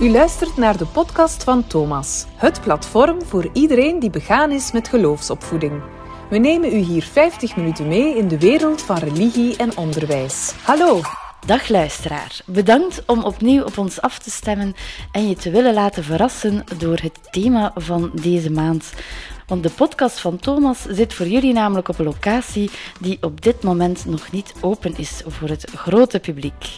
U luistert naar de podcast van Thomas, het platform voor iedereen die begaan is met geloofsopvoeding. We nemen u hier 50 minuten mee in de wereld van religie en onderwijs. Hallo! Dag luisteraar, bedankt om opnieuw op ons af te stemmen en je te willen laten verrassen door het thema van deze maand. Want de podcast van Thomas zit voor jullie namelijk op een locatie die op dit moment nog niet open is voor het grote publiek.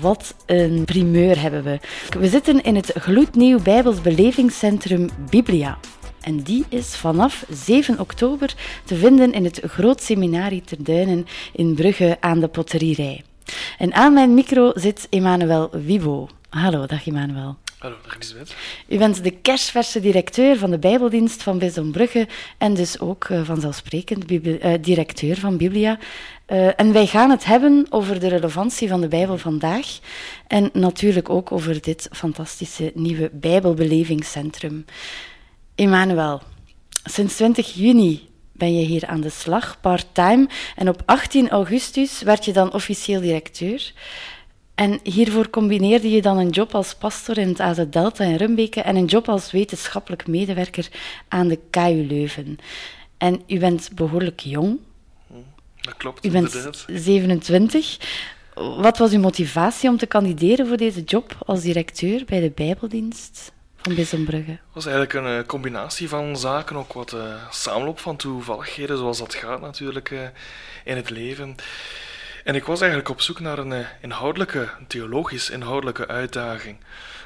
Wat een primeur hebben we. We zitten in het gloednieuw Bijbels belevingscentrum Biblia. En die is vanaf 7 oktober te vinden in het Groot Seminarie ter Duinen in Brugge aan de Potterierij. En aan mijn micro zit Emmanuel Wibo. Hallo, dag Emmanuel. Hallo, Elisabeth. U bent de kerstverse directeur van de Bijbeldienst van Bisdom Brugge en dus ook uh, vanzelfsprekend uh, directeur van Biblia. Uh, en wij gaan het hebben over de relevantie van de Bijbel vandaag en natuurlijk ook over dit fantastische nieuwe Bijbelbelevingscentrum. Emmanuel, sinds 20 juni ben je hier aan de slag, part-time. En op 18 augustus werd je dan officieel directeur. En hiervoor combineerde je dan een job als pastor in het AZ Delta in Rumbeke en een job als wetenschappelijk medewerker aan de KU Leuven. En u bent behoorlijk jong. Dat klopt, U bent 27. Wat was uw motivatie om te kandideren voor deze job als directeur bij de Bijbeldienst? van Bissenbrugge? Het was eigenlijk een uh, combinatie van zaken, ook wat uh, samenloop van toevalligheden, zoals dat gaat natuurlijk uh, in het leven. En ik was eigenlijk op zoek naar een inhoudelijke, een theologisch inhoudelijke uitdaging.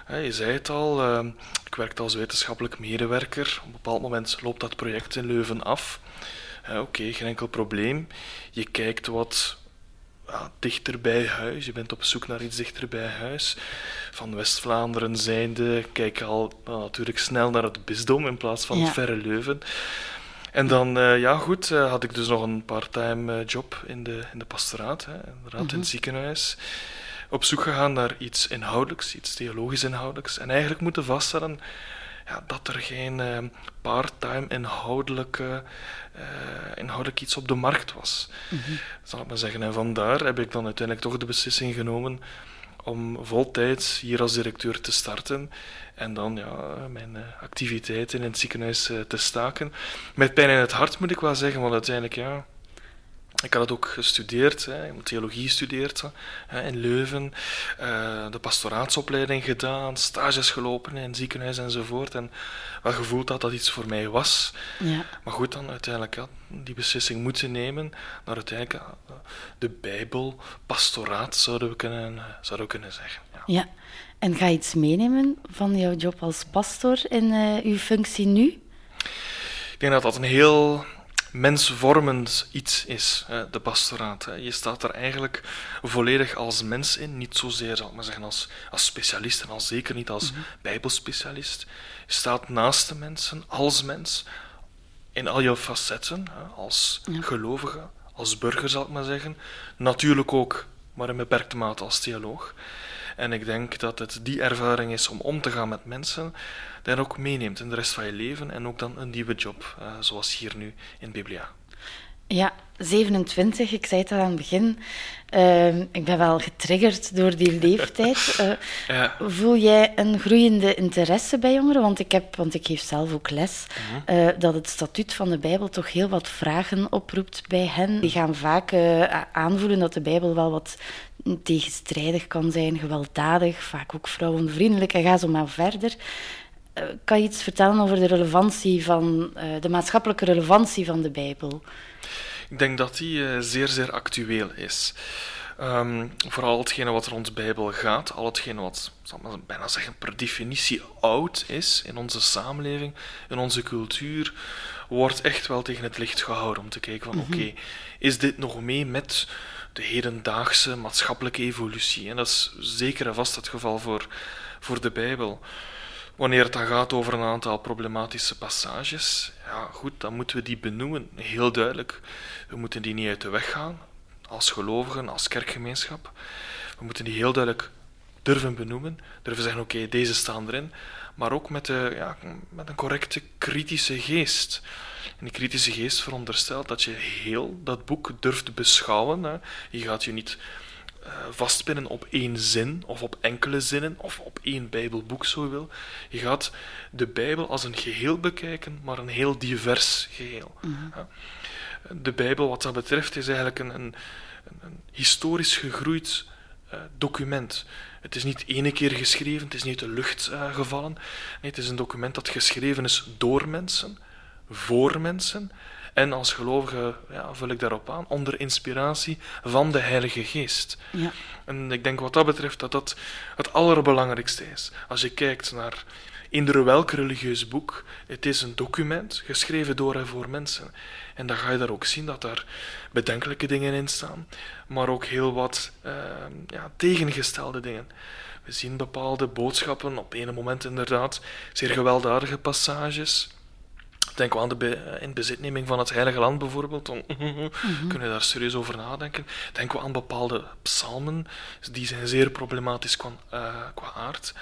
je zei het al, ik werkte als wetenschappelijk medewerker. Op een bepaald moment loopt dat project in Leuven af. Oké, geen enkel probleem. Je kijkt wat ja, dichter bij huis. Je bent op zoek naar iets dichter bij huis. Van West-Vlaanderen zijnde kijk je al nou, natuurlijk snel naar het bisdom in plaats van het verre Leuven. En dan, uh, ja goed, uh, had ik dus nog een parttime uh, job in de, in de pastoraat, hè, inderdaad mm -hmm. in het mhm. ziekenhuis. Op zoek gegaan naar iets inhoudelijks, iets theologisch inhoudelijks. En eigenlijk moeten vaststellen ja, dat er geen uh, part-time inhoudelijke, uh, inhoudelijk iets op de markt was. Mm -hmm. Zal ik maar zeggen. En vandaar heb ik dan uiteindelijk toch de beslissing genomen om voltijds hier als directeur te starten en dan ja, mijn uh, activiteiten in het ziekenhuis te staken. Met pijn in het hart moet ik wel zeggen, want uiteindelijk ja, ik had het ook gestudeerd, hè, theologie gestudeerd hè, in Leuven, uh, de pastoraatsopleiding gedaan, stages gelopen in het ziekenhuis enzovoort. En wel gevoeld dat dat iets voor mij was. Ja. Maar goed, dan uiteindelijk ja, die beslissing moeten nemen naar uiteindelijk de Bijbel, pastoraat zouden we kunnen, zouden we kunnen zeggen. Ja. ja. En ga je iets meenemen van jouw job als pastor in uh, uw functie nu? Ik denk dat dat een heel mensvormend iets is, de pastoraat. Je staat er eigenlijk volledig als mens in, niet zozeer zal ik maar zeggen, als, als specialist en al zeker niet als mm -hmm. bijbelspecialist. Je staat naast de mensen, als mens, in al jouw facetten, als ja. gelovige, als burger zal ik maar zeggen. Natuurlijk ook, maar in beperkte mate als theoloog. En ik denk dat het die ervaring is om om te gaan met mensen, die ook meeneemt in de rest van je leven en ook dan een nieuwe job, uh, zoals hier nu in Biblia. Ja, 27, ik zei het al aan het begin. Uh, ik ben wel getriggerd door die leeftijd. Uh, ja. Voel jij een groeiende interesse bij jongeren? Want ik, heb, want ik geef zelf ook les. Uh -huh. uh, dat het statuut van de Bijbel toch heel wat vragen oproept bij hen. Die gaan vaak aanvoelen dat de Bijbel wel wat tegenstrijdig kan zijn, gewelddadig, vaak ook vrouwenvriendelijk en ga zo maar verder. kan je iets vertellen over de relevantie van, de maatschappelijke relevantie van de Bijbel? Ik denk dat die uh, zeer, zeer actueel is. Um, vooral hetgene wat rond de Bijbel gaat, al hetgene wat, zal maar bijna zeggen, per definitie oud is in onze samenleving, in onze cultuur, wordt echt wel tegen het licht gehouden om te kijken van, mm -hmm. oké, okay, is dit nog mee met de hedendaagse maatschappelijke evolutie? En dat is zeker en vast het geval voor, voor de Bijbel. Wanneer het dan gaat over een aantal problematische passages, ja goed, dan moeten we die benoemen, heel duidelijk. We moeten die niet uit de weg gaan, als gelovigen, als kerkgemeenschap. We moeten die heel duidelijk durven benoemen, durven zeggen, oké, deze staan erin, maar ook met, de, ja, met een correcte kritische geest. En die kritische geest veronderstelt dat je heel dat boek durft beschouwen. Hè. Je gaat je niet uh, vastpinnen op één zin of op enkele zinnen of op één Bijbelboek, zo wil. Je gaat de Bijbel als een geheel bekijken, maar een heel divers geheel. Ja. De Bijbel, wat dat betreft, is eigenlijk een, een, een historisch gegroeid uh, document. Het is niet ene keer geschreven, het is niet uit de lucht uh, gevallen. Nee, het is een document dat geschreven is door mensen, voor mensen. En als gelovige ja, vul ik daarop aan, onder inspiratie van de Heilige Geest. Ja. En ik denk wat dat betreft dat dat het allerbelangrijkste is. Als je kijkt naar eender welk religieus boek, het is een document geschreven door en voor mensen. En dan ga je daar ook zien dat daar bedenkelijke dingen in staan, maar ook heel wat uh, ja, tegengestelde dingen. We zien bepaalde boodschappen, op een moment inderdaad, zeer gewelddadige passages. Denken we aan de be in bezitneming van het Heilige Land bijvoorbeeld. Dan mm kunnen we daar serieus over nadenken. Denken we aan bepaalde psalmen, die zijn zeer problematisch qua, uh, qua aard.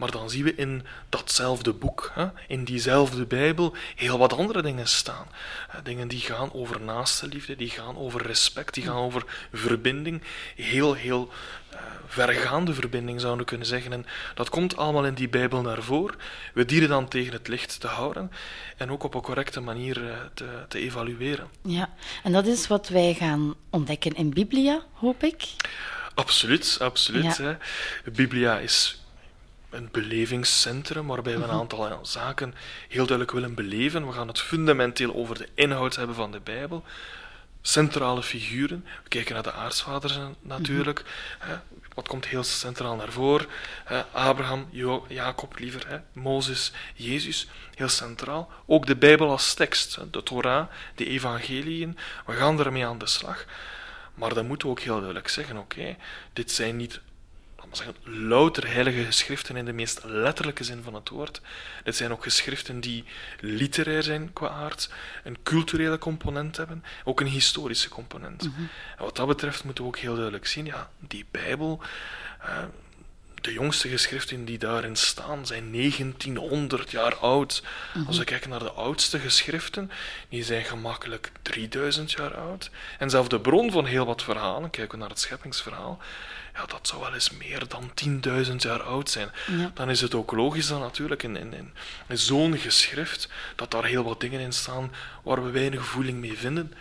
Maar dan zien we in datzelfde boek, in diezelfde Bijbel, heel wat andere dingen staan. Dingen die gaan over naaste liefde, die gaan over respect, die gaan over verbinding. Heel, heel uh, vergaande verbinding zouden we kunnen zeggen. En dat komt allemaal in die Bijbel naar voren. We dienen dan tegen het licht te houden en ook op een correcte manier uh, te, te evalueren. Ja, en dat is wat wij gaan ontdekken in Biblia, hoop ik. Absoluut, absoluut. Ja. Biblia is een belevingscentrum waarbij we een mhm. aantal zaken heel duidelijk willen beleven. We gaan het fundamenteel over de inhoud hebben van de Bijbel. Centrale figuren. We kijken naar de aartsvaders natuurlijk. Mhm. Wat komt heel centraal naar voren? Abraham, jo Jacob liever, hè? Mozes, Jezus. Heel centraal. Ook de Bijbel als tekst. De Torah, de evangeliën. We gaan ermee aan de slag. Maar dan moeten we ook heel duidelijk zeggen: oké, dit zijn niet zeggen, louter heilige geschriften in de meest letterlijke zin van het woord. Dit zijn ook geschriften die literair zijn qua aard, een culturele component hebben, ook een historische component. Mhm. En wat dat betreft moeten we ook heel duidelijk zien, ja, die Bijbel, uh, de jongste geschriften die daarin staan zijn 1900 jaar oud. Mhm. Als we kijken naar de oudste geschriften, die zijn gemakkelijk 3000 jaar oud. En zelfs de bron van heel wat verhalen, kijken we naar het scheppingsverhaal, ja, dat zou wel eens meer dan 10.000 jaar oud zijn. Dan is het ook logisch dan natuurlijk in, in, in zo'n geschrift dat daar heel wat dingen in staan waar we weinig voeling mee vinden.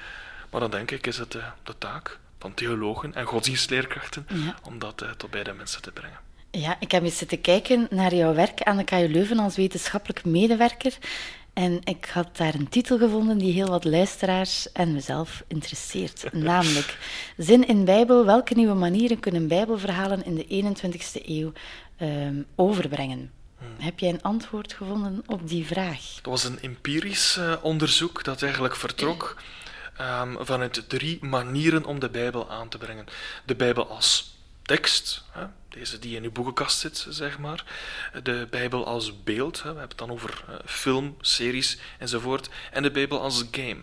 Maar dan denk ik is het de, eh, de taak van theologen en godsdienstleerkrachten om dat uh, tot bij de mensen te brengen. Ja, ik heb eens zitten kijken naar jouw werk aan de KU Leuven als wetenschappelijk medewerker. En ik had daar een titel gevonden die heel wat luisteraars en mezelf interesseert. Namelijk, Zin in Bijbel, welke nieuwe manieren kunnen Bijbelverhalen in de 21ste eeuw um, overbrengen? Hmm. Heb jij een antwoord gevonden op die vraag? Het was een empirisch uh, onderzoek dat eigenlijk vertrok um, vanuit drie manieren om de Bijbel aan te brengen. De Bijbel als tekst, hè, deze die in uw boekenkast zit, zeg maar. De Bijbel als beeld, hè, we hebben het dan over uh, film, series enzovoort. En de Bijbel als game.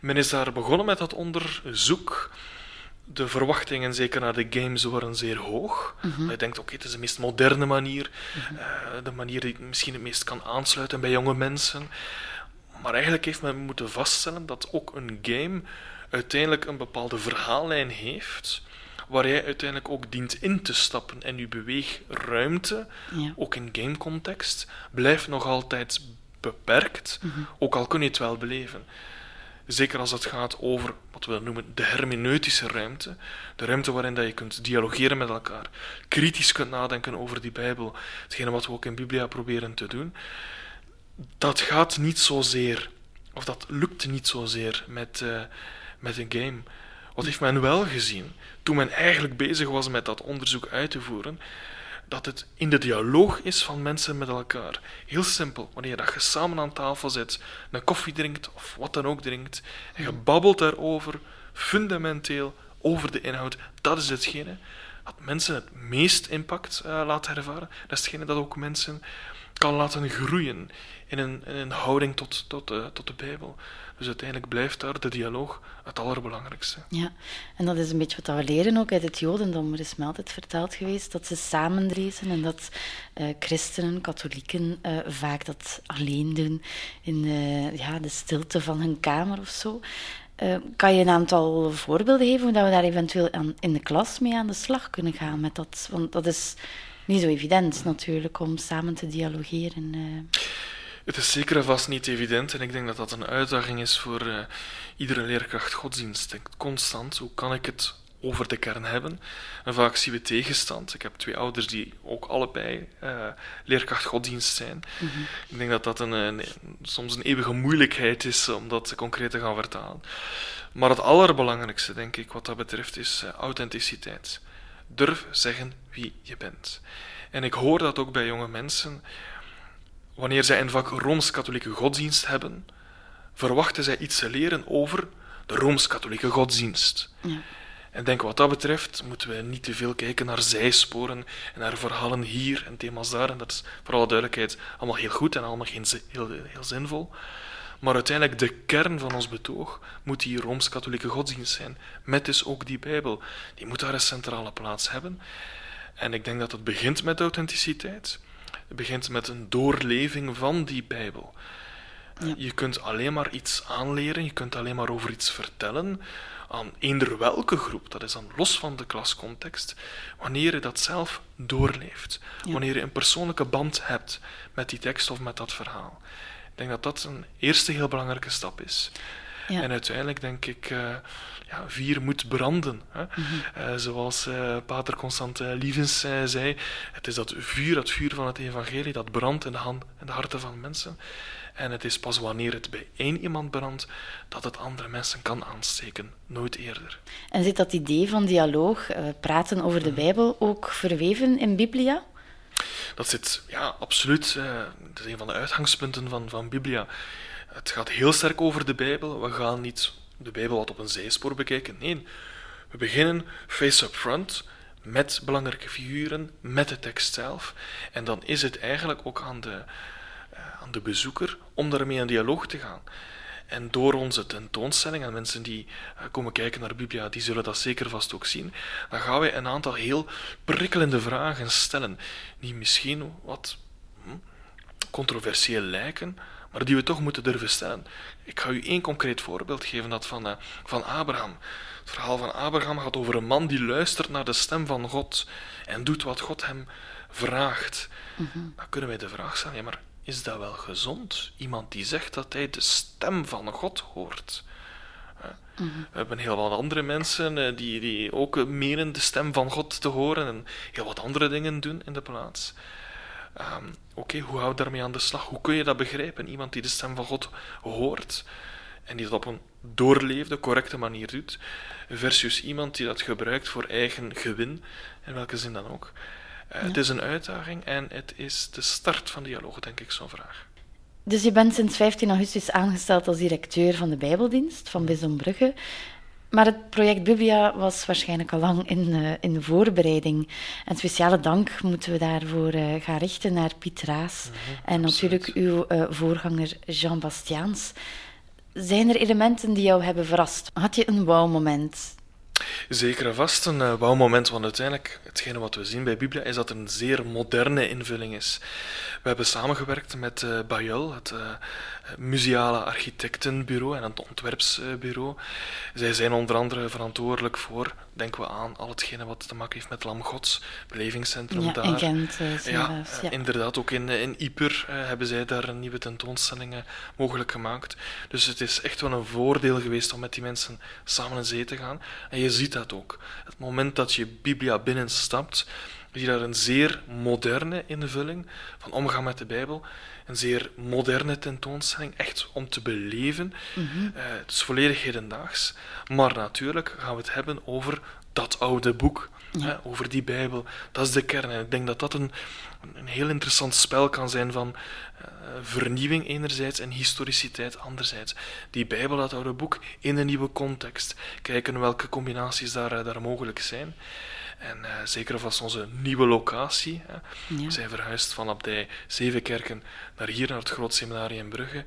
Men is daar begonnen met dat onderzoek. De verwachtingen, zeker naar de games, waren zeer hoog. Mm Je denkt, oké, het is de meest moderne manier. Mm de manier die misschien het meest kan aansluiten bij jonge mensen. Maar eigenlijk heeft men moeten vaststellen dat ook een game uiteindelijk een bepaalde verhaallijn heeft waar jij uiteindelijk ook dient in te stappen. En je beweegruimte, ja. ook in gamecontext, blijft nog altijd beperkt, mhm. ook al kun je het wel beleven. Zeker als het gaat over wat we noemen de hermeneutische ruimte. De ruimte waarin dat je kunt dialogeren met elkaar. Kritisch kunt nadenken over die Bijbel. Hetgene wat we ook in Biblia proberen te doen. Dat gaat niet zozeer, of dat lukt niet zozeer met, uh, met een game. Wat heeft men wel gezien? Toen men eigenlijk bezig was met dat onderzoek uit te voeren, dat het in de dialoog is van mensen met elkaar. Heel simpel, wanneer dat je samen aan tafel zit, een koffie drinkt of wat dan ook drinkt, en je babbelt daarover, fundamenteel, over de inhoud, dat is hetgene dat mensen het meest impact uh, laat ervaren. Dat is hetgene dat ook mensen kan laten groeien in een, een houding tot, tot, uh, tot de Bijbel. Dus uiteindelijk blijft daar de dialoog het allerbelangrijkste. Ja, en dat is een beetje wat we leren ook uit het Jodendom. Er is altijd verteld geweest dat ze samen lezen en dat uh, christenen, katholieken, uh, vaak dat alleen doen in uh, ja, de stilte van hun kamer of zo. Kan je een aantal voorbeelden geven hoe we daar eventueel in de klas mee aan de slag kunnen gaan met dat? Want dat is niet zo evident natuurlijk om samen te dialogeren. Het is zeker en vast niet evident en ik denk dat dat een uitdaging is voor uh, iedere leerkracht godsdienst. Constant, hoe kan ik het over de kern hebben. En vaak zien we tegenstand. Ik heb twee ouders die ook allebei uh, leerkracht godsdienst zijn. Mhm. Ik denk dat dat een, een, soms een eeuwige moeilijkheid is om dat concreet te gaan vertalen. Maar het allerbelangrijkste, denk ik, wat dat betreft, is uh, authenticiteit. Durf zeggen wie je bent. En ik hoor dat ook bij jonge mensen. Wanneer zij een vak Rooms-Katholieke godsdienst hebben, verwachten zij iets te leren over de Rooms-Katholieke godsdienst. Ja. En denk wat dat betreft moeten we niet te veel kijken naar zijsporen en naar verhalen hier en thema's daar. En dat is voor alle duidelijkheid allemaal heel goed en allemaal heel, heel, heel zinvol. Maar uiteindelijk de kern van ons betoog moet die Rooms-Katholieke godsdienst zijn. Met dus ook die Bijbel. Die moet daar een centrale plaats hebben. En ik denk dat het begint met authenticiteit. Het begint met een doorleving van die Bijbel. Ja. Je kunt alleen maar iets aanleren, je kunt alleen maar over iets vertellen aan eender welke groep, dat is dan los van de klascontext, wanneer je dat zelf doorleeft. Wanneer je een persoonlijke band hebt met die tekst of met dat verhaal. Ik denk dat dat een eerste heel belangrijke stap is. Ja. En uiteindelijk denk ik, uh, ja, vier moet branden. Hè? Mm -hmm. uh, zoals uh, pater Constant Lievens zei, het is dat vuur, dat vuur van het evangelie, dat brandt in de, hand, in de harten van mensen. En het is pas wanneer het bij één iemand brandt dat het andere mensen kan aansteken, nooit eerder. En zit dat idee van dialoog, praten over de Bijbel, ook verweven in Biblia? Dat zit, ja, absoluut. Dat is een van de uitgangspunten van, van Biblia. Het gaat heel sterk over de Bijbel. We gaan niet de Bijbel wat op een zijspoor bekijken. Nee, we beginnen face-up front met belangrijke figuren, met de tekst zelf. En dan is het eigenlijk ook aan de, aan de bezoeker om daarmee in dialoog te gaan. En door onze tentoonstelling, en mensen die eh, komen kijken naar Biblia, die zullen dat zeker vast ook zien, dan gaan wij een aantal heel prikkelende vragen stellen, die misschien wat hm, controversieel lijken, maar die we toch moeten durven stellen. Ik ga u één concreet voorbeeld geven, dat van, uh, van Abraham. Het verhaal van Abraham gaat over een man die luistert naar de stem van God en doet wat God hem vraagt. Mm Dan kunnen wij de vraag stellen, ja, maar is dat wel gezond? Iemand die zegt dat hij de stem van God hoort. Mhm. We hebben heel wat andere mensen eh, die, die ook menen de stem van God te horen en heel wat andere dingen doen in de plaats. Um, Oké, hoe hou je daarmee aan de slag? Hoe kun je dat begrijpen? Iemand die de stem van God hoort en die dat op een doorleefde, correcte manier doet, versus iemand die dat gebruikt voor eigen gewin, in welke zin dan ook. Uh, Het is een uitdaging en het is de start van dialoog, denk ik, zo'n vraag. Dus je bent sinds 15 augustus aangesteld als directeur van de Bijbeldienst van Brugge. Maar het project Biblia was waarschijnlijk al lang in, uh, in de voorbereiding. En speciale dank moeten we daarvoor uh, gaan richten naar Piet Raas en natuurlijk uw uh, voorganger Jean Bastiaans. Zijn er elementen die jou hebben verrast? Had je een wauw-moment? Zeker vast een uh, want uiteindelijk, hetgene wat we zien bij Biblia, is dat het een zeer moderne invulling is. We hebben samengewerkt met uh, Bayel, het uh, museale architectenbureau en het ontwerpsbureau. Zij zijn onder andere verantwoordelijk voor, denken we aan, al hetgene wat te maken heeft met Lam Gods, belevingscentrum ja, daar. In Gent, ja, ja, inderdaad, ook in, in Ieper hebben zij daar nieuwe tentoonstelling mogelijk gemaakt. Dus het is echt wel een voordeel geweest om met die mensen samen in zee te gaan. En je ziet dat ook. Het moment dat je Biblia binnenstapt, zie je daar een zeer moderne invulling van omgaan met de Bijbel. Een zeer moderne tentoonstelling, echt om te beleven. Mm het is volledig hedendaags. Maar natuurlijk gaan we het hebben over dat oude boek. Hè, over die Bijbel. Dat is de kern. En ik denk dat dat een, een heel interessant spel kan zijn van uh, vernieuwing enerzijds en historiciteit anderzijds. Die Bijbel, dat oude boek, in een nieuwe context. Kijken welke combinaties daar, uh, daar mogelijk zijn. En uh, zeker vast onze nieuwe locatie. Hè. Ja. We zijn verhuisd van abdij Zevenkerken naar hier, naar het Groot Seminarie in Brugge.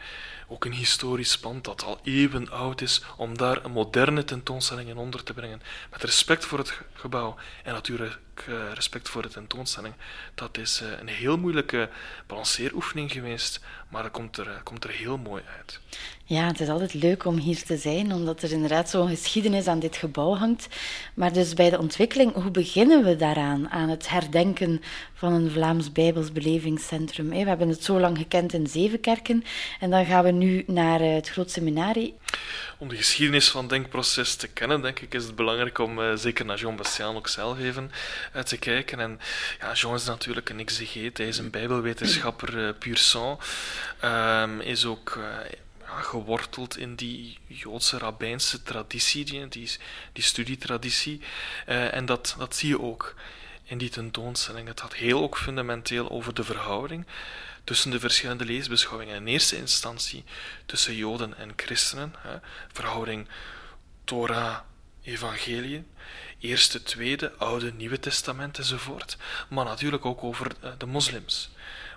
Ook een historisch pand dat al eeuwen oud is, om daar een moderne tentoonstelling in onder te brengen. Met respect voor het gebouw en natuurlijk uh, respect voor de tentoonstelling. Dat is uh, een heel moeilijke balanceeroefening geweest, maar dat komt er, uh, komt er heel mooi uit. Ja, het is altijd leuk om hier te zijn, omdat er inderdaad zo'n geschiedenis aan dit gebouw hangt. Maar dus bij de ontwikkeling, hoe beginnen we daaraan, aan het herdenken van een Vlaams Bijbels belevingscentrum? We hebben het zo lang gekend in Zevenkerken en dan gaan we nu naar het Groot Seminarie. Om de geschiedenis van het denkproces te kennen, denk ik, is het belangrijk om uh, zeker naar Jean Bastiaan ook zelf even uh, te kijken. En ja, Jean is natuurlijk een exegeet, hij is een bijbelwetenschapper uh, puur sang, um, is ook geworteld in die Joodse rabbijnse traditie, die, die, die studietraditie. en dat, dat zie je ook in die tentoonstelling. Het gaat heel ook fundamenteel over de verhouding tussen de verschillende leesbeschouwingen. In eerste instantie tussen Joden en christenen, hè, verhouding Torah, Evangelie, Eerste, Tweede, Oude, Nieuwe Testament enzovoort, maar natuurlijk ook over eh, de moslims.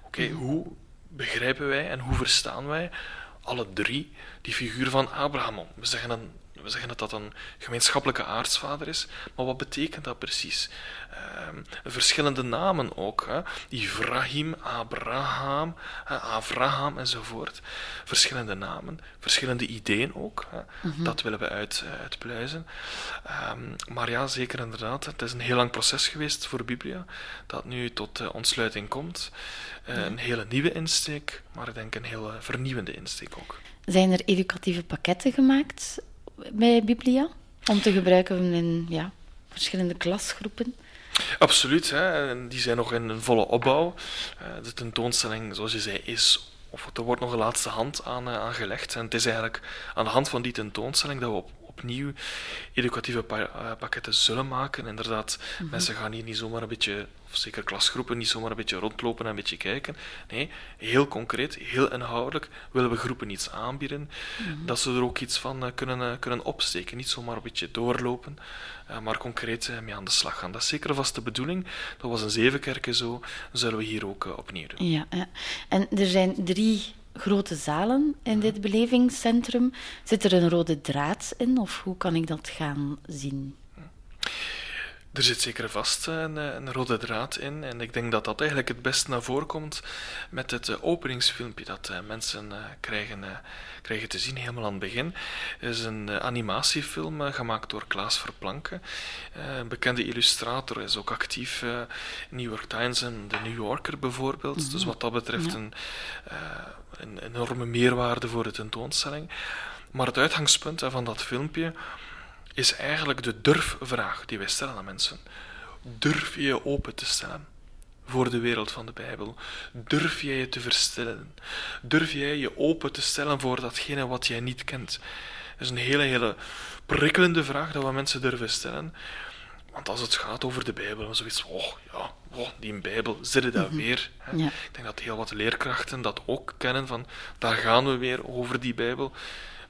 Oké, mhm. hoe begrijpen wij en hoe verstaan wij alle drie die figuur van Abraham? We zeggen dan we zeggen dat dat een gemeenschappelijke aartsvader is, maar wat betekent dat precies? Uh, verschillende namen ook. Hè? Ibrahim, Abraham, Avraham enzovoort. Verschillende namen, verschillende ideeën ook. Hè? Mhm. Dat willen we uit, uh, uitpluizen. Um, maar ja, zeker inderdaad. Het is een heel lang proces geweest voor Biblia, dat nu tot uh, ontsluiting komt. Uh, Een hele nieuwe insteek, maar ik denk een hele vernieuwende insteek ook. Zijn er educatieve pakketten gemaakt bij Biblia? Om te gebruiken in ja, verschillende klasgroepen? Absoluut, hè. die zijn nog in een volle opbouw. Eh, de tentoonstelling, zoals je zei, is of er wordt nog een laatste hand aan, uh, aan gelegd. En het is eigenlijk aan de hand van die tentoonstelling dat we op, opnieuw educatieve pa uh, pakketten zullen maken. Inderdaad, mm -hmm. mensen gaan hier niet zomaar een beetje of zeker klasgroepen, niet zomaar een beetje rondlopen en een beetje kijken. Nee, heel concreet, heel inhoudelijk willen we groepen iets aanbieden, mhm. dat ze er ook iets van uh, kunnen, uh, kunnen opsteken. Niet zomaar een beetje doorlopen, maar concreet mee aan de slag gaan. Dat is zeker vast de bedoeling. Dat was in Zevenkerken zo, zullen we hier ook opnieuw doen. Ja, ja, en er zijn drie grote zalen in dit mhm. belevingscentrum. Zit er een rode draad in, of hoe kan ik dat gaan zien? Er zit zeker vast een, een, rode draad in. En ik denk dat dat eigenlijk het beste naar voren komt met het uh, openingsfilmpje dat mensen krijgen, krijgen te zien helemaal aan het begin. Het is een animatiefilm gemaakt door Klaas Verplanken. een bekende illustrator is ook actief in New York Times en The New Yorker bijvoorbeeld. Mm -hmm. Dus wat dat betreft een, een enorme meerwaarde voor de tentoonstelling. Maar het uitgangspunt van dat filmpje is eigenlijk de durfvraag die wij stellen aan mensen. Durf je je open te stellen voor de wereld van de Bijbel? Durf jij je te verstellen? Durf jij je open te stellen voor datgene wat jij niet kent? Dat is een hele, hele prikkelende vraag dat we mensen durven stellen. Want als het gaat over de Bijbel, dan zoiets oh ja, oh, die Bijbel, zitten daar mm weer? Ja. Ik denk dat heel wat leerkrachten dat ook kennen, van daar gaan we weer over die Bijbel.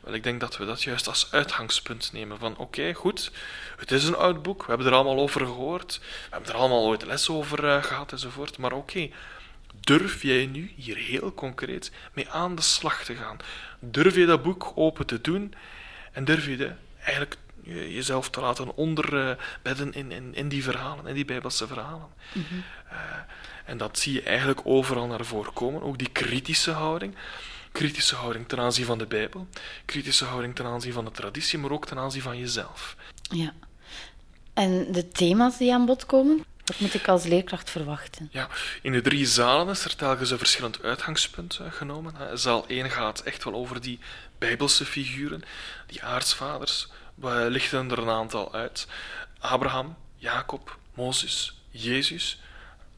Wel, ik denk dat we dat juist als uitgangspunt nemen. Van oké, goed, het is een oud boek, we hebben er allemaal over gehoord, we hebben er allemaal ooit les over uh, gehad enzovoort, maar oké, durf jij nu hier heel concreet mee aan de slag te gaan? Durf je dat boek open te doen en durf je de, eigenlijk jezelf te laten onderbedden in, in, in die verhalen, in die Bijbelse verhalen? Mm -hmm. uh, en dat zie je eigenlijk overal naar voren komen, ook die kritische houding kritische houding ten aanzien van de Bijbel, kritische houding ten aanzien van de traditie, maar ook ten aanzien van jezelf. Ja. En de thema's die aan bod komen? Wat moet ik als leerkracht verwachten? Ja, in de drie zalen is er telkens een verschillend uitgangspunt uh, genomen. Zaal 1 gaat echt wel over die bijbelse figuren, die aartsvaders. We lichten er een aantal uit. Abraham, Jacob, Mozes, Jezus,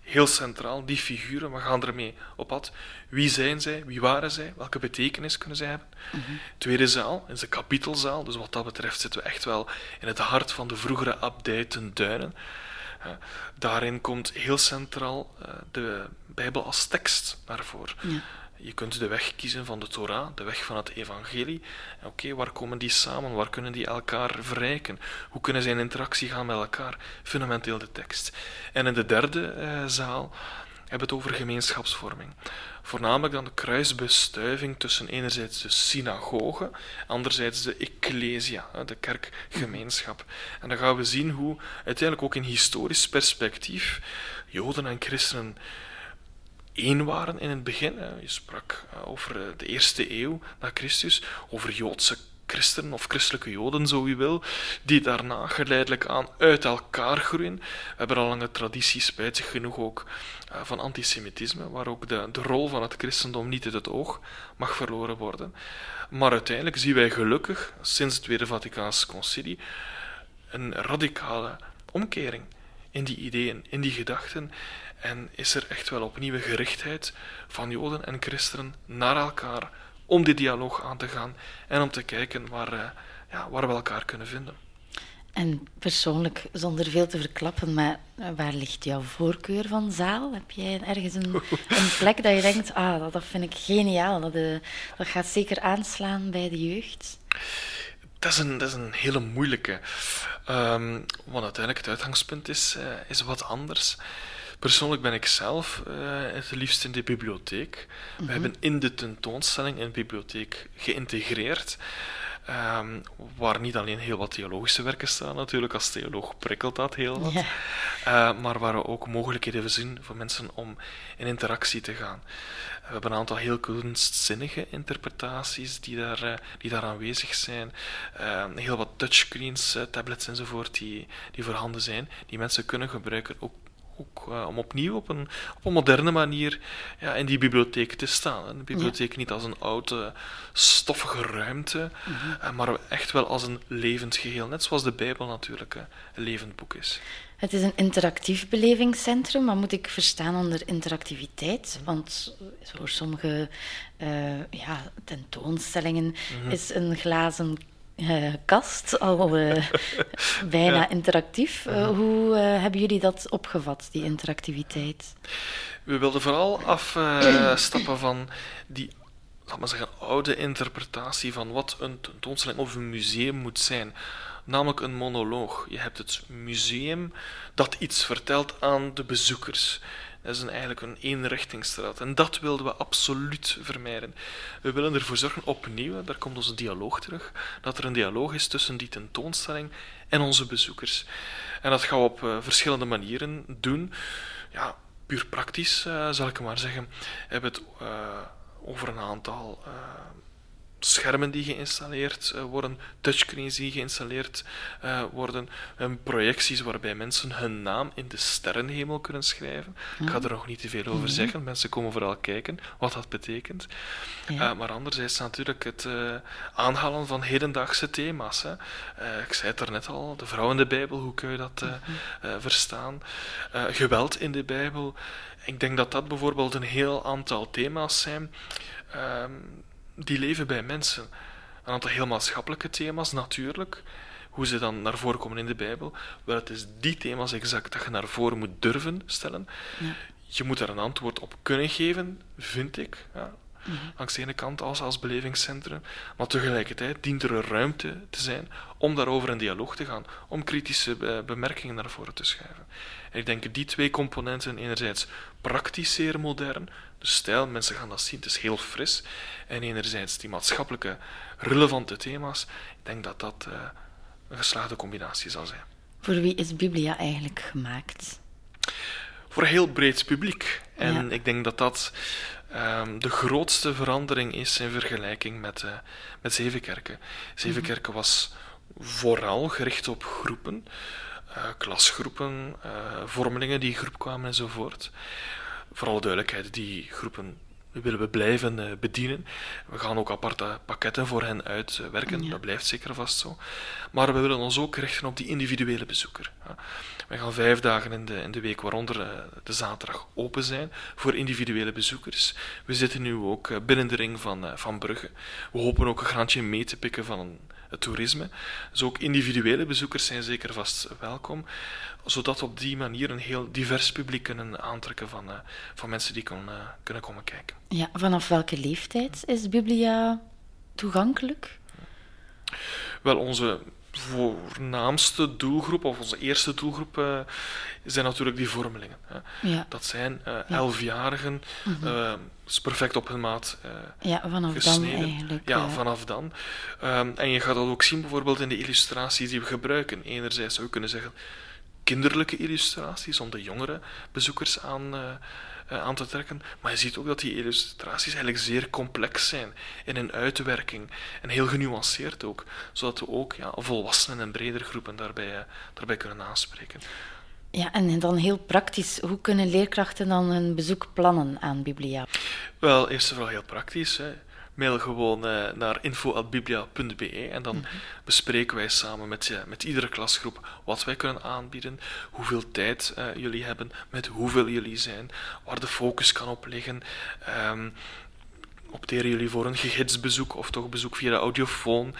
heel centraal, die figuren, we gaan ermee op pad. Wie zijn zij? Wie waren zij? Welke betekenis kunnen zij hebben? Mm -hmm. Tweede zaal is de kapitelzaal, dus wat dat betreft zitten we echt wel in het hart van de vroegere abdij ten Duinen. Uh, daarin komt heel centraal uh, de Bijbel als tekst naar voren. Ja. Je kunt de weg kiezen van de Torah, de weg van het evangelie. Oké, waar komen die samen? Waar kunnen die elkaar verrijken? Hoe kunnen zij in interactie gaan met elkaar? Fundamenteel de tekst. En in de derde uh, zaal hebben het over gemeenschapsvorming. Voornamelijk dan de kruisbestuiving tussen enerzijds de synagoge, anderzijds de ecclesia, de kerkgemeenschap. En dan gaan we zien hoe uiteindelijk ook in historisch perspectief Joden en christenen één waren in het begin. Je sprak eh, over eh, de eerste eeuw na Christus, over Joodse christenen of christelijke joden, zo u wil, die daarna geleidelijk aan uit elkaar groeien. We hebben al lange tradities, spijtig genoeg ook, eh, van antisemitisme, waar ook de, de rol van het christendom niet uit het oog mag verloren worden. Maar uiteindelijk zien wij gelukkig, sinds het Tweede Vaticaans Concilie, een radicale omkering in die ideeën, in die gedachten. En is er echt wel opnieuw gerichtheid van Joden en christenen naar elkaar om die dialoog aan te gaan en om te kijken waar, uh, ja, waar we elkaar kunnen vinden. En persoonlijk, zonder veel te verklappen, maar eh, waar ligt jouw voorkeur van zaal? Heb jij ergens een, een plek dat je denkt, ah, dat, dat vind ik geniaal, dat, uh, dat gaat zeker aanslaan bij de jeugd? Dat is een, dat is een hele moeilijke. Um, want uiteindelijk het uitgangspunt is, uh, is wat anders. Persoonlijk ben ik zelf uh, het liefst in de bibliotheek. We mhm. hebben in de tentoonstelling in de bibliotheek geïntegreerd. Um, waar niet alleen heel wat theologische werken staan, natuurlijk, als theoloog prikkelt dat heel wat. Uh, maar waar we ook mogelijkheden zien voor mensen om in interactie te gaan. We hebben een aantal heel kunstzinnige interpretaties die daar, uh, die daar aanwezig zijn. Uh, heel wat touchscreens, tablets enzovoort die, die voorhanden zijn, die mensen kunnen gebruiken, ook ook uh, om opnieuw op een, op een moderne manier ja, in die bibliotheek te staan. Een bibliotheek ja. niet als een oude, stoffige ruimte, mm -hmm. uh, maar echt wel als een levend geheel. Net zoals de Bijbel natuurlijk een levend boek is. Het is een interactief belevingscentrum, maar moet ik verstaan onder interactiviteit? Want voor sommige ja, tentoonstellingen mm -hmm. is een glazen uh, kast, al uh, bijna ja. interactief. Uh, hoe hebben jullie dat opgevat, die interactiviteit? We wilden vooral afstappen van die laat maar zeggen, oude interpretatie van wat een tentoonstelling of een museum moet zijn. Namelijk een monoloog. Je hebt het museum dat iets vertelt aan de bezoekers. Dat is een, eigenlijk een eenrichtingsstraat. En dat wilden we absoluut vermijden. We willen ervoor zorgen, opnieuw, daar komt onze dialoog terug, dat er een dialoog is tussen die tentoonstelling en onze bezoekers. En dat gaan we op uh, verschillende manieren doen. Ja, puur praktisch, uh, zal ik maar zeggen. We hebben het uh, over een aantal schermen die geïnstalleerd uh, worden, touchscreens die geïnstalleerd uh, worden, en projecties waarbij mensen hun naam in de sterrenhemel kunnen schrijven. Ik ga er nog niet te veel over mhm. zeggen, mensen komen vooral kijken wat dat betekent. Ja. Uh, maar anderzijds natuurlijk het aanhalen van hedendaagse thema's. Hè. ik zei het er net al, de vrouw in de Bijbel, hoe kun je dat mhm. verstaan? geweld in de Bijbel. Ik denk dat dat bijvoorbeeld een heel aantal thema's zijn. Ehm, die leven bij mensen. Een aantal heel maatschappelijke thema's, natuurlijk. Hoe ze dan naar voren komen in de Bijbel. Wel, het is die thema's exact dat je naar voren moet durven stellen. Ja. Je moet daar een antwoord op kunnen geven, vind ik. Ja. Mm -hmm. Langs de ene kant als, als belevingscentrum. Maar tegelijkertijd dient er een ruimte te zijn om daarover in dialoog te gaan. Om kritische uh, bemerkingen naar voren te schuiven. En ik denk die twee componenten, enerzijds praktisch zeer modern, de stijl, mensen gaan dat zien, het is heel fris. En enerzijds die maatschappelijke, relevante thema's. Ik denk dat dat uh, een geslaagde combinatie zal zijn. Voor wie is Biblia eigenlijk gemaakt? Voor een heel breed publiek. En ja. ik denk dat dat um, de grootste verandering is in vergelijking met, uh, met Zevenkerken. Zevenkerken mm -hmm. was vooral gericht op groepen, uh, klasgroepen, vormelingen die groep kwamen enzovoort voor alle duidelijkheid, die groepen willen we blijven uh, bedienen. We gaan ook aparte pakketten voor hen uitwerken, ja. dat blijft zeker vast zo. Maar we willen ons ook richten op die individuele bezoeker. We gaan vijf dagen in de, in de week, waaronder uh, de zaterdag, open zijn voor individuele bezoekers. We zitten nu ook uh, binnen de ring van, van Brugge. We hopen ook een graantje mee te pikken van een, het toerisme. Dus ook individuele bezoekers zijn zeker vast welkom zodat we op die manier een heel divers publiek kunnen aantrekken van, uh, van mensen die kon, uh, kunnen komen kijken. Ja, vanaf welke leeftijd is Biblia toegankelijk? Wel, onze voornaamste doelgroep, of onze eerste doelgroep, uh, zijn natuurlijk die vormelingen. Hè. Ja. Dat zijn uh, elfjarigen, mm -hmm. is perfect op hun maat Ja, vanaf gesneden. dan eigenlijk. Ja, vanaf dan. Um, en je gaat dat ook zien bijvoorbeeld in de illustraties die we gebruiken. Enerzijds zou je kunnen zeggen kinderlijke illustraties om de jongere bezoekers aan uh, aan te trekken. Maar je ziet ook dat die illustraties eigenlijk zeer complex zijn in hun uitwerking en heel genuanceerd ook, zodat we ook ja, volwassenen en bredere groepen daarbij, uh, daarbij kunnen aanspreken. Ja, en dan heel praktisch, hoe kunnen leerkrachten dan een bezoek plannen aan Biblia? Wel, eerst en vooral heel praktisch. Hè mail gewoon uh, naar info.biblia.be en dan mhm. bespreken wij samen met, uh, met iedere klasgroep wat wij kunnen aanbieden, hoeveel tijd uh, jullie hebben, met hoeveel jullie zijn, waar de focus kan op liggen. Um, opteren jullie voor een gegidsd bezoek of toch bezoek via de audiofoon.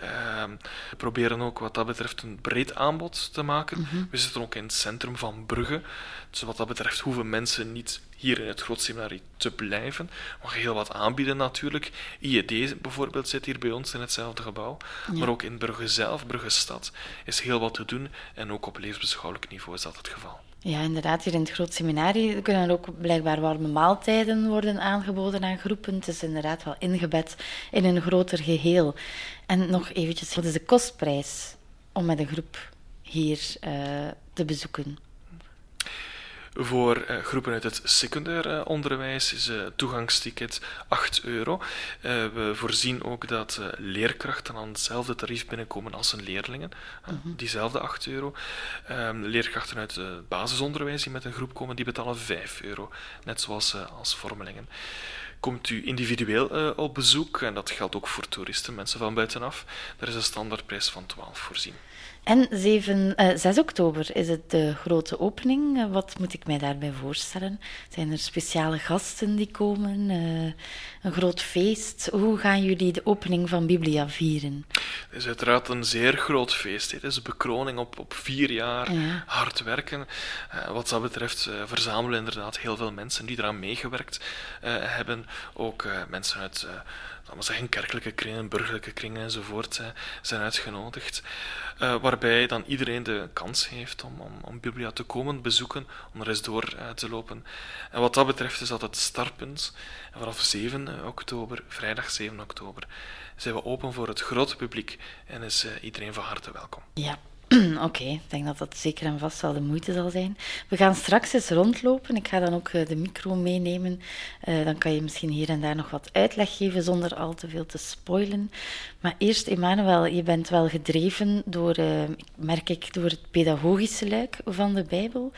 Ehm, we proberen ook wat dat betreft een breed aanbod te maken. Mhm. We zitten ook in het centrum van Brugge. Dus wat dat betreft hoeven mensen niet hier in het grootseminarie te blijven. We gaan heel wat aanbieden natuurlijk. IED bijvoorbeeld zit hier bij ons in hetzelfde gebouw. Maar ook in Brugge zelf, Brugge stad, is heel wat te doen. En ook op levensbeschouwelijk niveau is dat het geval. Ja, inderdaad. Hier in het groot seminarie kunnen ook blijkbaar warme maaltijden worden aangeboden aan groepen. Het is inderdaad wel ingebed in een groter geheel. En nog eventjes, wat is de kostprijs om met een groep hier uh, te bezoeken? Voor uh, groepen uit het secundair uh, onderwijs is het uh, toegangsticket 8 euro. we voorzien ook dat leerkrachten aan hetzelfde tarief binnenkomen als hun leerlingen. Mm -hmm. Diezelfde 8 euro. Um, leerkrachten uit het basisonderwijs die met een groep komen, die betalen 5 euro. Net zoals als vormelingen komt u individueel op bezoek, en dat geldt ook voor toeristen, mensen van buitenaf, daar is een standaardprijs van 12 voorzien. En 7, uh, 6 oktober is het de grote opening. Uh, wat moet ik mij daarbij voorstellen? Zijn er speciale gasten die komen? Een groot feest? Hoe gaan jullie de opening van Biblia vieren? Het is uiteraard een zeer groot feest. Het is een bekroning op, op vier jaar ja. hard werken. Uh, wat dat betreft verzamelen inderdaad heel veel mensen die eraan meegewerkt hebben. Ook mensen uit laten zeggen, kerkelijke kringen, burgerlijke kringen enzovoort zijn uitgenodigd. Uh, waarbij dan iedereen de kans heeft om, om, om Biblia te komen bezoeken, om er eens door uh, te lopen. En wat dat betreft is dat het startpunt. En vanaf 7 eh, oktober, vrijdag 7 oktober, zijn we open voor het grote publiek en is uh, iedereen van harte welkom. Ja, Oké, okay, ik denk dat dat zeker en vast wel de moeite zal zijn. We gaan straks eens rondlopen. Ik ga dan ook de micro meenemen. Uh, dan kan je misschien hier en daar nog wat uitleg geven zonder al te veel te spoilen. Maar eerst, Emmanuel, je bent wel gedreven door, uh, merk ik, door het pedagogische luik van de Bijbel.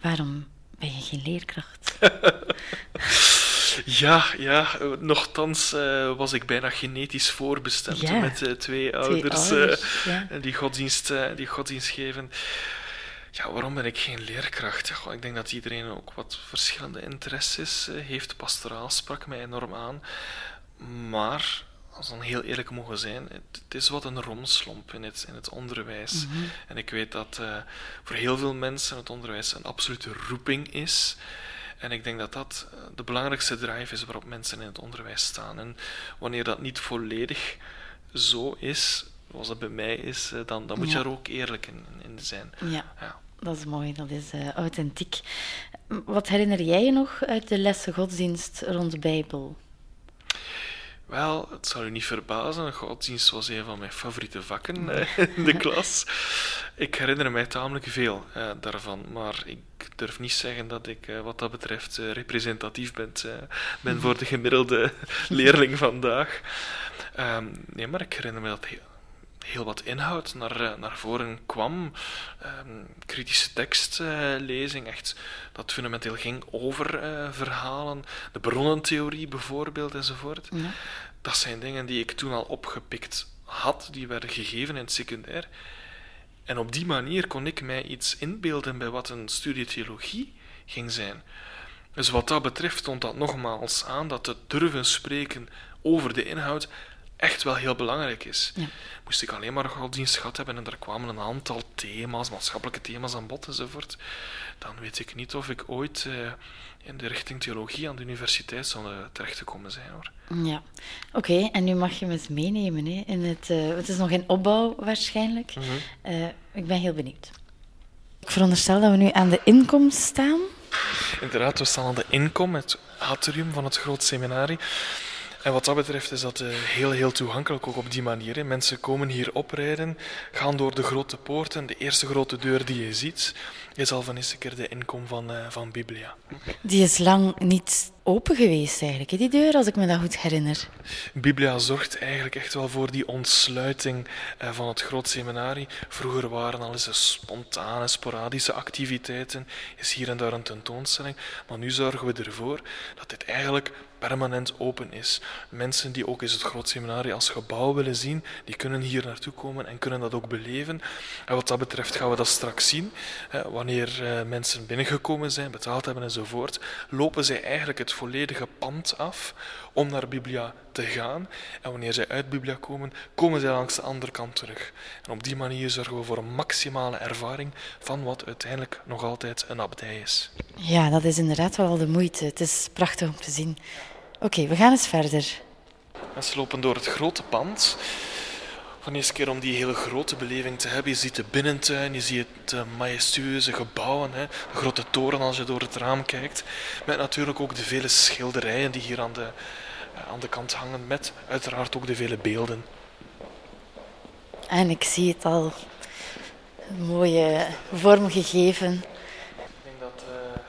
Waarom ben je geen leerkracht? Ja, ja, nochtans uh, was ik bijna genetisch voorbestemd ja, met uh, twee, twee ouders, uh, ja. die, godsdienst, die godsdienst geven. Ja, waarom ben ik geen leerkracht? Ja, ik denk dat iedereen ook wat verschillende interesses heeft. Pastoraal sprak mij enorm aan. Maar, als we dan heel eerlijk mogen zijn, het, het, is wat een romslomp in het, in het onderwijs. Mm -hmm. En ik weet dat voor heel veel mensen het onderwijs een absolute roeping is. En ik denk dat dat eh, de belangrijkste drive is waarop mensen in het onderwijs staan. En wanneer dat niet volledig zo is, zoals dat bij mij is, eh, dan, dan moet ja. je er ook eerlijk in, in zijn. Ja. ja. Dat is mooi, dat is uh, authentiek. Wat herinner jij je nog uit de lessen godsdienst rond de Bijbel? Wel, het zal u niet verbazen, godsdienst was een van mijn favoriete vakken uh, in de klas. Ik herinner mij tamelijk veel uh, daarvan, maar ik durf niet zeggen dat ik uh, wat dat betreft representatief ben, ben voor de gemiddelde leerling vandaag. Um, nee, maar ik herinner me dat heel, heel wat inhoud naar, naar voren kwam. Um, kritische tekstlezing, echt dat fundamenteel ging over uh, verhalen. De bronnentheorie bijvoorbeeld enzovoort. Ja. Dat zijn dingen die ik toen al opgepikt had, die werden gegeven in het secundair. En op die manier kon ik mij iets inbeelden bij wat een studie theologie ging zijn. Dus wat dat betreft stond dat nogmaals aan dat te durven spreken over de inhoud echt wel heel belangrijk is. Moest ik alleen maar godsdienst gehad hebben en er kwamen een aantal thema's, maatschappelijke thema's aan bod enzovoort, dan weet ik niet of ik ooit uh, in de richting theologie aan de universiteit zou uh, terechtgekomen zijn. Hoor. Ja, oké. en nu mag je me eens meenemen. Hè, in het, uh, het is nog in opbouw waarschijnlijk. Mm -hmm. ik ben heel benieuwd. Ik veronderstel dat we nu aan de inkomst staan. Inderdaad, we staan aan de inkom, het atrium van het groot seminarie. En wat dat betreft is dat uh, heel, heel toegankelijk, ook op die manier. Mensen komen hier oprijden, gaan door de grote poorten. De eerste grote deur die je ziet, is al van eens een keer de inkom van, uh, van Biblia. Die is lang niet open geweest eigenlijk, die deur, als ik me dat goed herinner. Biblia zorgt eigenlijk echt wel voor die ontsluiting uh, van het groot seminarie. Vroeger waren al eens spontane, sporadische activiteiten, is hier en daar een tentoonstelling. Maar nu zorgen we ervoor dat dit eigenlijk permanent open is. Mensen die ook eens het groot seminarie als gebouw willen zien, die kunnen hier naartoe komen en kunnen dat ook beleven. En wat dat betreft gaan we dat straks zien. Wanneer eh, mensen binnengekomen zijn, betaald hebben enzovoort, lopen zij eigenlijk het volledige pand af om naar Biblia te gaan. En wanneer zij uit Biblia komen, komen zij langs de andere kant terug. En op die manier zorgen we voor een maximale ervaring van wat uiteindelijk nog altijd een abdij is. Ja, dat is inderdaad wel de moeite. Het is prachtig om te zien. Oké, we gaan eens verder. Ze lopen door het grote pand. Van eerste keer om die hele grote beleving te hebben. Je ziet de binnentuin, je ziet de majestueuze gebouwen, hè, de grote toren als je door het raam kijkt. Met natuurlijk ook de vele schilderijen die hier aan de, aan de kant hangen, met uiteraard ook de vele beelden. En ik zie het al, mooie vorm gegeven. Ik denk dat uh,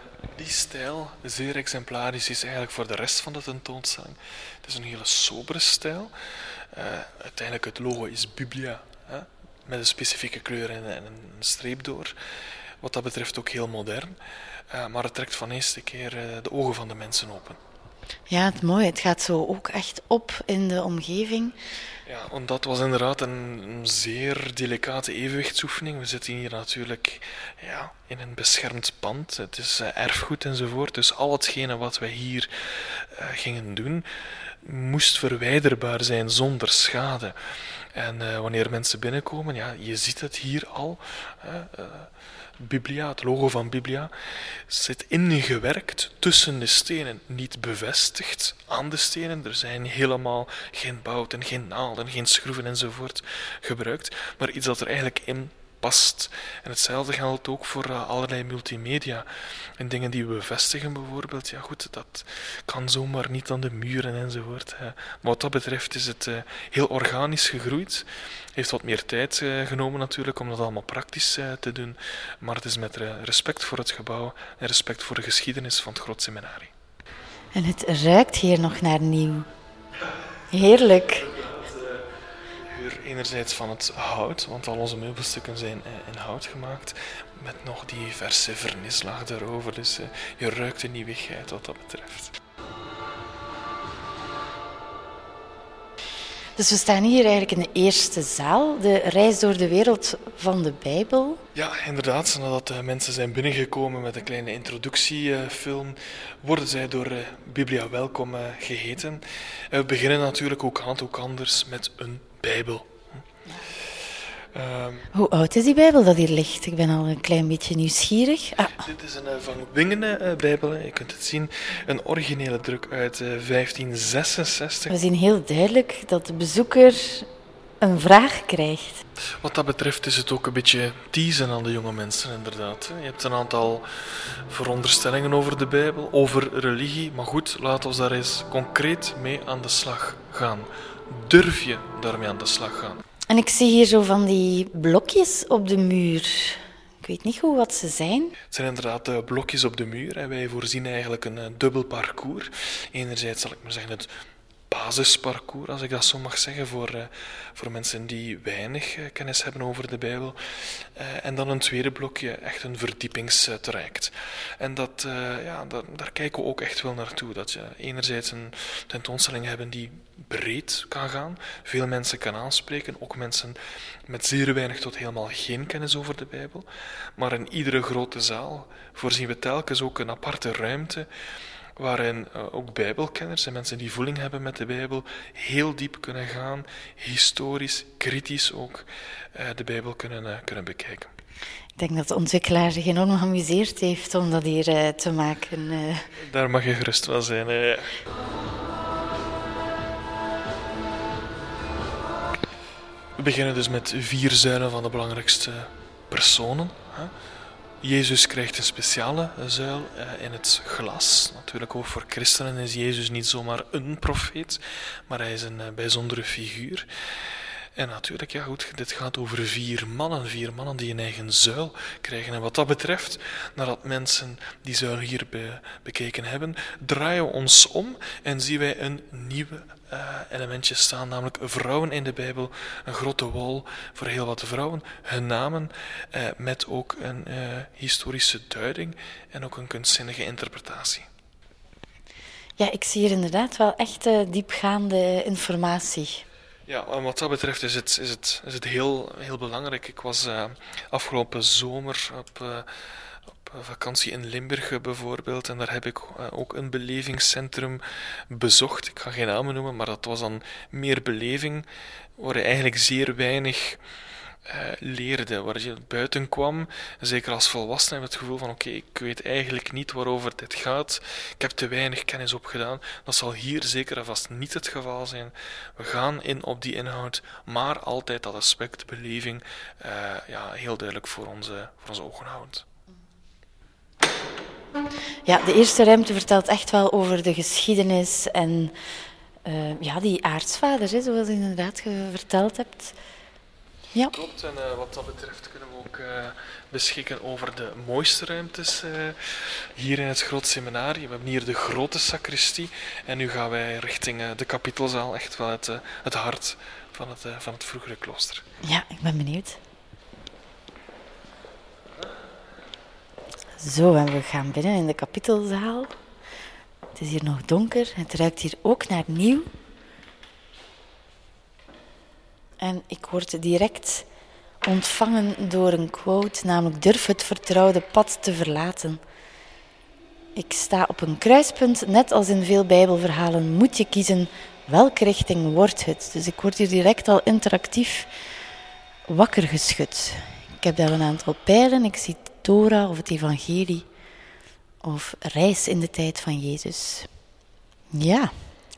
die stijl zeer exemplarisch is eigenlijk voor de rest van de tentoonstelling. Het is een hele sobere stijl. Uh, uiteindelijk het logo is Biblia, hè, met een specifieke kleur en, en, een streep door. Wat dat betreft ook heel modern. Uh, maar het trekt van eerste keer uh, de ogen van de mensen open. Ja, het mooie. Het gaat zo ook echt op in de omgeving. Ja, want dat was inderdaad een, zeer delicate evenwichtsoefening. We zitten hier natuurlijk ja, in een beschermd pand. Het is erfgoed enzovoort. Dus al hetgene wat wij hier gingen doen, moest verwijderbaar zijn zonder schade. En uh, wanneer mensen binnenkomen, ja, je ziet het hier al. Biblia, het logo van Biblia, zit ingewerkt tussen de stenen, niet bevestigd aan de stenen. Er zijn helemaal geen bouten, geen naalden, geen schroeven enzovoort gebruikt, maar iets dat er eigenlijk in past. En hetzelfde geldt ook voor uh, allerlei multimedia. En dingen die we bevestigen bijvoorbeeld, ja goed, dat kan zomaar niet aan de muren enzovoort. Hè. Maar wat dat betreft is het uh, heel organisch gegroeid. Heeft wat meer tijd uh, genomen natuurlijk om dat allemaal praktisch te doen. Maar het is met respect voor het gebouw en respect voor de geschiedenis van het Groot Seminarie. En het ruikt hier nog naar nieuw. Heerlijk enerzijds van het hout, want al onze meubelstukken zijn in hout gemaakt, met nog die verse vernislaag erover. Dus uh, je ruikt de nieuwigheid wat dat betreft. Dus we staan hier eigenlijk in de eerste zaal, de reis door de wereld van de Bijbel. Ja, inderdaad. Nadat de mensen zijn binnengekomen met een kleine introductiefilm, worden zij door Biblia Welkom geheten. we beginnen natuurlijk ook hand ook anders met een Bijbel. Um, Hoe oud is die Bijbel dat hier ligt? Ik ben al een klein beetje nieuwsgierig. Ah. Dit is een uh, Van Wingene uh, Bijbel. Je kunt het zien. Een originele druk uit uh, eh, 1566. We zien heel duidelijk dat de bezoeker een vraag krijgt. Wat dat betreft is het ook een beetje teasen aan de jonge mensen, inderdaad. Je hebt een aantal veronderstellingen over de Bijbel, over religie. Maar goed, laten we daar eens concreet mee aan de slag gaan. Durf je daarmee aan de slag gaan? En ik zie hier zo van die blokjes op de muur. Ik weet niet goed wat ze zijn. Het zijn inderdaad uh, blokjes op de muur. En wij voorzien eigenlijk een uh, dubbel parcours. Enerzijds zal ik maar zeggen het basisparcours, als ik dat zo mag zeggen, voor, uh, voor mensen die weinig uh, kennis hebben over de Bijbel. Uh, en dan een tweede blokje, echt een verdiepingstraject. En dat, ja, daar, daar, kijken we ook echt wel naartoe. Dat je enerzijds een tentoonstelling hebben die breed kan gaan, veel mensen kan aanspreken, ook mensen met zeer weinig tot helemaal geen kennis over de Bijbel. Maar in iedere grote zaal voorzien we telkens ook een aparte ruimte waarin uh, ook Bijbelkenners en mensen die voeling hebben met de Bijbel heel diep kunnen gaan, historisch, kritisch ook uh, de Bijbel kunnen, uh, kunnen bekijken. Ik denk dat de ontwikkelaar zich enorm geamuseerd heeft om dat hier te maken. Daar mag je gerust wel zijn. Hè. We beginnen dus met vier zuilen van de belangrijkste personen. Jezus krijgt een speciale zuil in het glas. Natuurlijk ook voor christenen is Jezus niet zomaar een profeet, maar hij is een bijzondere figuur. En natuurlijk, ja goed, dit gaat over vier mannen, vier mannen die een eigen zuil krijgen. En wat dat betreft, nadat mensen die zuil hier be bekeken hebben, draaien we ons om en zien wij een nieuwe uh, elementje staan, namelijk vrouwen in de Bijbel, een grote wol voor heel wat vrouwen, hun namen, uh, met ook een uh, historische duiding en ook een kunstzinnige interpretatie. Ja, ik zie hier inderdaad wel echt diepgaande informatie. Ja, en wat dat betreft is het, is het, is het heel, heel belangrijk. Ik was uh, afgelopen zomer op, uh, op vakantie in Limburg bijvoorbeeld en daar heb ik uh, ook een belevingscentrum bezocht. Ik ga geen namen noemen, maar dat was dan meer beleving, waar je eigenlijk zeer weinig uh, leerde, waar je buiten kwam, zeker als volwassene, met het gevoel van oké, ik weet eigenlijk niet waarover dit gaat, ik heb te weinig kennis opgedaan. Dat zal hier zeker en vast niet het geval zijn. We gaan in op die inhoud, maar altijd dat aspect beleving uh, ja, heel duidelijk voor onze, voor onze ogen houden. Ja, de eerste ruimte vertelt echt wel over de geschiedenis en uh, ja, die aartsvader, hè, zoals je inderdaad verteld hebt. Ja. Klopt, en uh, wat dat betreft kunnen we ook uh, beschikken over de mooiste ruimtes uh, hier in het groot seminarie. We hebben hier de grote sacristie en nu gaan wij richting de kapitelzaal, echt wel het, het hart van het, van het vroegere klooster. Ja, ik ben benieuwd. Zo, en we gaan binnen in de kapitelzaal. Het is hier nog donker, het ruikt hier ook naar nieuw. En ik word direct ontvangen door een quote, namelijk durf het vertrouwde pad te verlaten. Ik sta op een kruispunt, net als in veel Bijbelverhalen moet je kiezen welke richting wordt het. Dus ik word hier direct al interactief wakker geschud. Ik heb daar een aantal pijlen, ik zie Torah of het Evangelie of reis in de tijd van Jezus. Ja,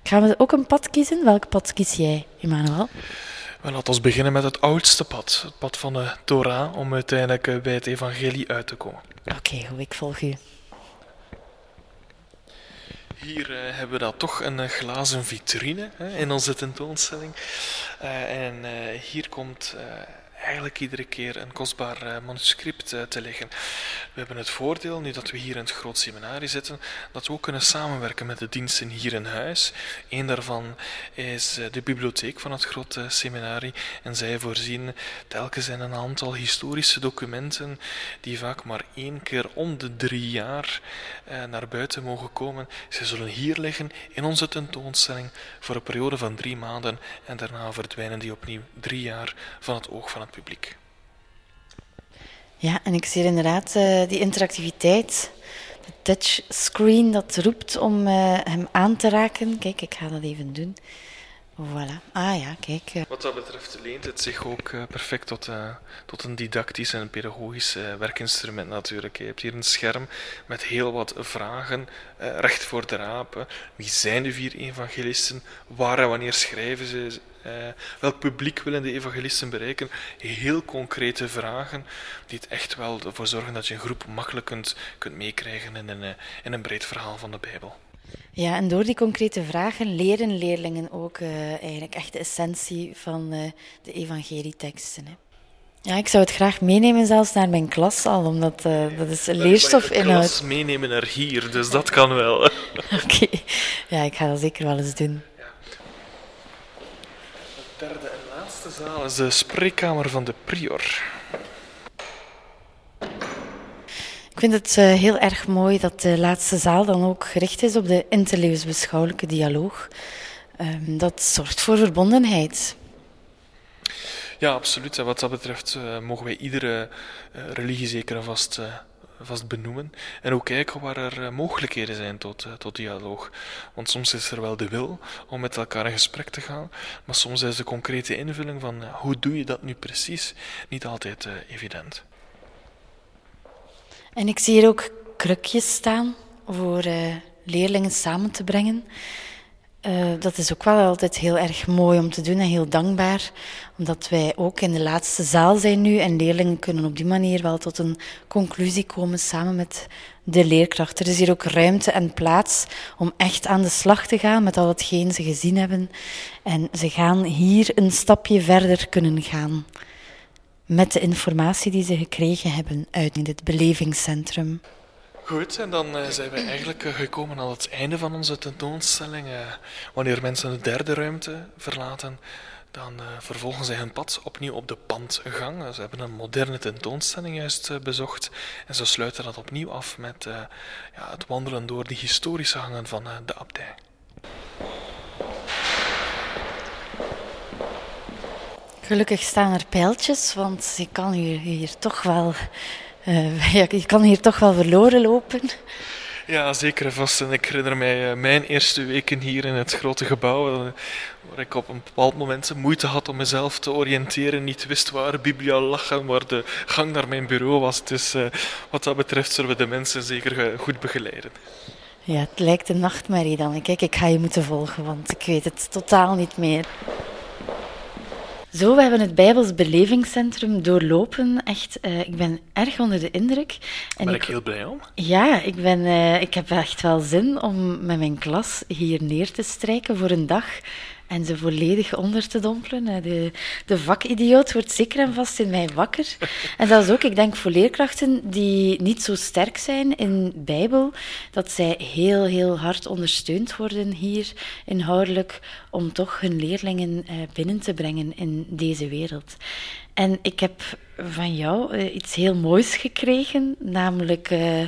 gaan we ook een pad kiezen? Welk pad kies jij, Emmanuel? Wel, laten we beginnen met het oudste pad, het pad van de Torah, om uiteindelijk eh, bij het evangelie uit te komen. Oké, okay, ik volg u. Hier uh, hebben we dan toch een uh, glazen vitrine hè, in onze tentoonstelling. Uh, en hier komt eigenlijk iedere keer een kostbaar uh, manuscript uh, te leggen. We hebben het voordeel, nu dat we hier in het groot seminarie zitten, dat we ook kunnen samenwerken met de diensten hier in huis. Een daarvan is uh, de bibliotheek van het grote seminarie en zij voorzien telkens in een aantal historische documenten die vaak maar één keer om de drie jaar naar buiten mogen komen. Ze zullen hier liggen in onze tentoonstelling voor een periode van drie maanden en daarna verdwijnen die opnieuw drie jaar van het oog van het publiek. Ja, en ik zie inderdaad uh, die interactiviteit, de touchscreen dat roept om uh, hem aan te raken. Kijk, ik ga dat even doen. Voilà. Ah ja, kijk. Uh. Wat dat betreft leent het zich ook perfect tot, tot een didactisch en pedagogisch werkinstrument natuurlijk. Je hebt hier een scherm met heel wat vragen, recht voor de rapen. Wie zijn de vier evangelisten? Waar en wanneer schrijven ze? Uh, welk publiek willen de evangelisten bereiken? Heel concrete vragen die het echt wel ervoor zorgen dat je een groep makkelijk kunt, kunt meekrijgen in een, eh, in een breed verhaal van de Bijbel. Ja, en door die concrete vragen leren leerlingen ook uh, eigenlijk echt de essentie van uh, de evangelieteksten. Hè. Ja, ik zou het graag meenemen zelfs naar mijn klas al, omdat uh, dat is leerstofinhoud. klas meenemen naar hier, dus dat kan wel. Oké, okay. ja, ik ga dat zeker wel eens doen derde en laatste zaal is de spreekkamer van de prior. Ik vind het uh, heel erg mooi dat de laatste zaal dan ook gericht is op de interlevensbeschouwelijke dialoog. Um, dat zorgt voor verbondenheid. Ja, absoluut. En wat dat betreft uh, mogen wij iedere uh, religie zeker en vast vast benoemen en ook kijken waar er mogelijkheden zijn tot, tot dialoog. Want soms is er wel de wil om met elkaar in gesprek te gaan, maar soms is de concrete invulling van hoe doe je dat nu precies niet altijd evident. En ik zie hier ook krukjes staan voor leerlingen samen te brengen. Uh, dat is ook wel altijd heel erg mooi om te doen en heel dankbaar. Omdat wij ook in de laatste zaal zijn nu en leerlingen kunnen op die manier wel tot een conclusie komen samen met de leerkracht. Er is hier ook ruimte en plaats om echt aan de slag te gaan met al hetgeen ze gezien hebben. En ze gaan hier een stapje verder kunnen gaan met de informatie die ze gekregen hebben uit dit belevingscentrum. Goed, en dan uh, zijn we eigenlijk uh, gekomen aan het einde van onze tentoonstelling. Uh, wanneer mensen de derde ruimte verlaten, dan vervolgen zij hun pad opnieuw op de pandgang. Ze hebben een moderne tentoonstelling juist bezocht en ze sluiten dat opnieuw af met ja, het wandelen door de historische gangen van de abdij. Gelukkig staan er pijltjes, want je kan hier, hier toch wel uh, ja, je kan hier toch wel verloren lopen. Ja, zeker vast. En ik herinner mij uh, mijn eerste weken hier in het grote gebouw, uh, waar ik op een bepaald moment moeite had om mezelf te oriënteren, niet wist waar Biblia lag en waar de gang naar mijn bureau was. Dus wat dat betreft zullen we de mensen zeker goed begeleiden. Ja, het lijkt een nachtmerrie dan. Kijk, ik ga je moeten volgen, want ik weet het totaal niet meer. Zo, we hebben het Bijbels Belevingscentrum doorlopen. Echt, uh, ik ben erg onder de indruk. En ben ik, ik heel blij om. Ja, ik, ben, uh, ik heb echt wel zin om met mijn klas hier neer te strijken voor een dag en ze volledig onder te dompelen. De, de vakidioot wordt zeker en vast in mij wakker. En dat is ook, ik denk, voor leerkrachten die niet zo sterk zijn in Bijbel, dat zij heel, heel hard ondersteund worden hier inhoudelijk om toch hun leerlingen eh, binnen te brengen in deze wereld. En ik heb van jou uh, iets heel moois gekregen, namelijk uh, uh,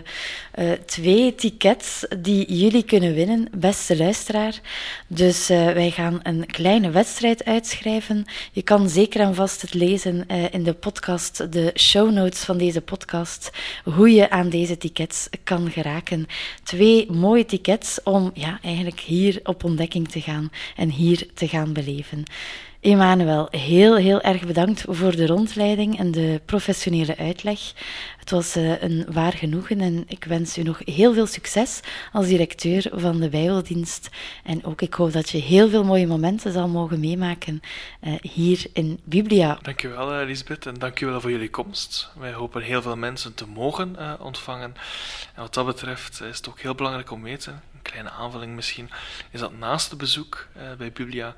twee tickets die jullie kunnen winnen, beste luisteraar. Dus wij gaan een kleine wedstrijd uitschrijven. Je kan zeker en vast het lezen in de podcast, de show notes van deze podcast, hoe je aan deze tickets kan geraken. Twee mooie tickets om ja, eigenlijk hier op ontdekking te gaan en hier te gaan beleven. Emanuel, heel, heel erg bedankt voor de rondleiding en de professionele uitleg. Het was uh, een waar genoegen en ik wens u nog heel veel succes als directeur van de Bijbeldienst. En ook ik hoop dat je heel veel mooie momenten zal mogen meemaken uh, hier in Biblia. Dankjewel uh, Lisbeth en dankjewel voor jullie komst. Wij hopen heel veel mensen te mogen ontvangen. En wat dat betreft is het ook heel belangrijk om weten kleine aanvulling misschien, is dat naast het bezoek uh, bij Biblia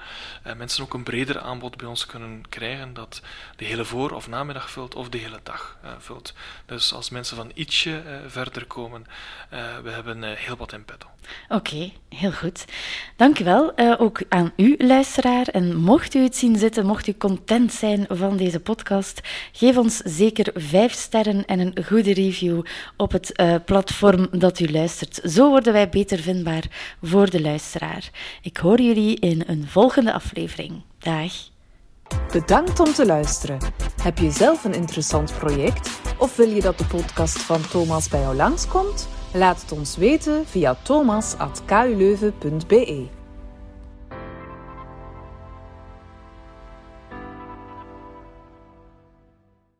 uh, mensen ook een breder aanbod bij ons kunnen krijgen dat de hele voor- of namiddag vult of de hele dag uh, vult. Dus als mensen van ietsje verder komen, we hebben heel wat in petto. Oké, heel goed. Dank u wel. ook aan u, luisteraar. En mocht u het zien zitten, mocht u content zijn van deze podcast, geef ons zeker vijf sterren en een goede review op het platform dat u luistert. Zo worden wij beter vinden voor de luisteraar. Ik hoor jullie in een volgende aflevering. Dag. Bedankt om te luisteren. Heb je zelf een interessant project of wil je dat de podcast van Thomas bij jou langskomt? Laat het ons weten via thomas.kuleuven.be.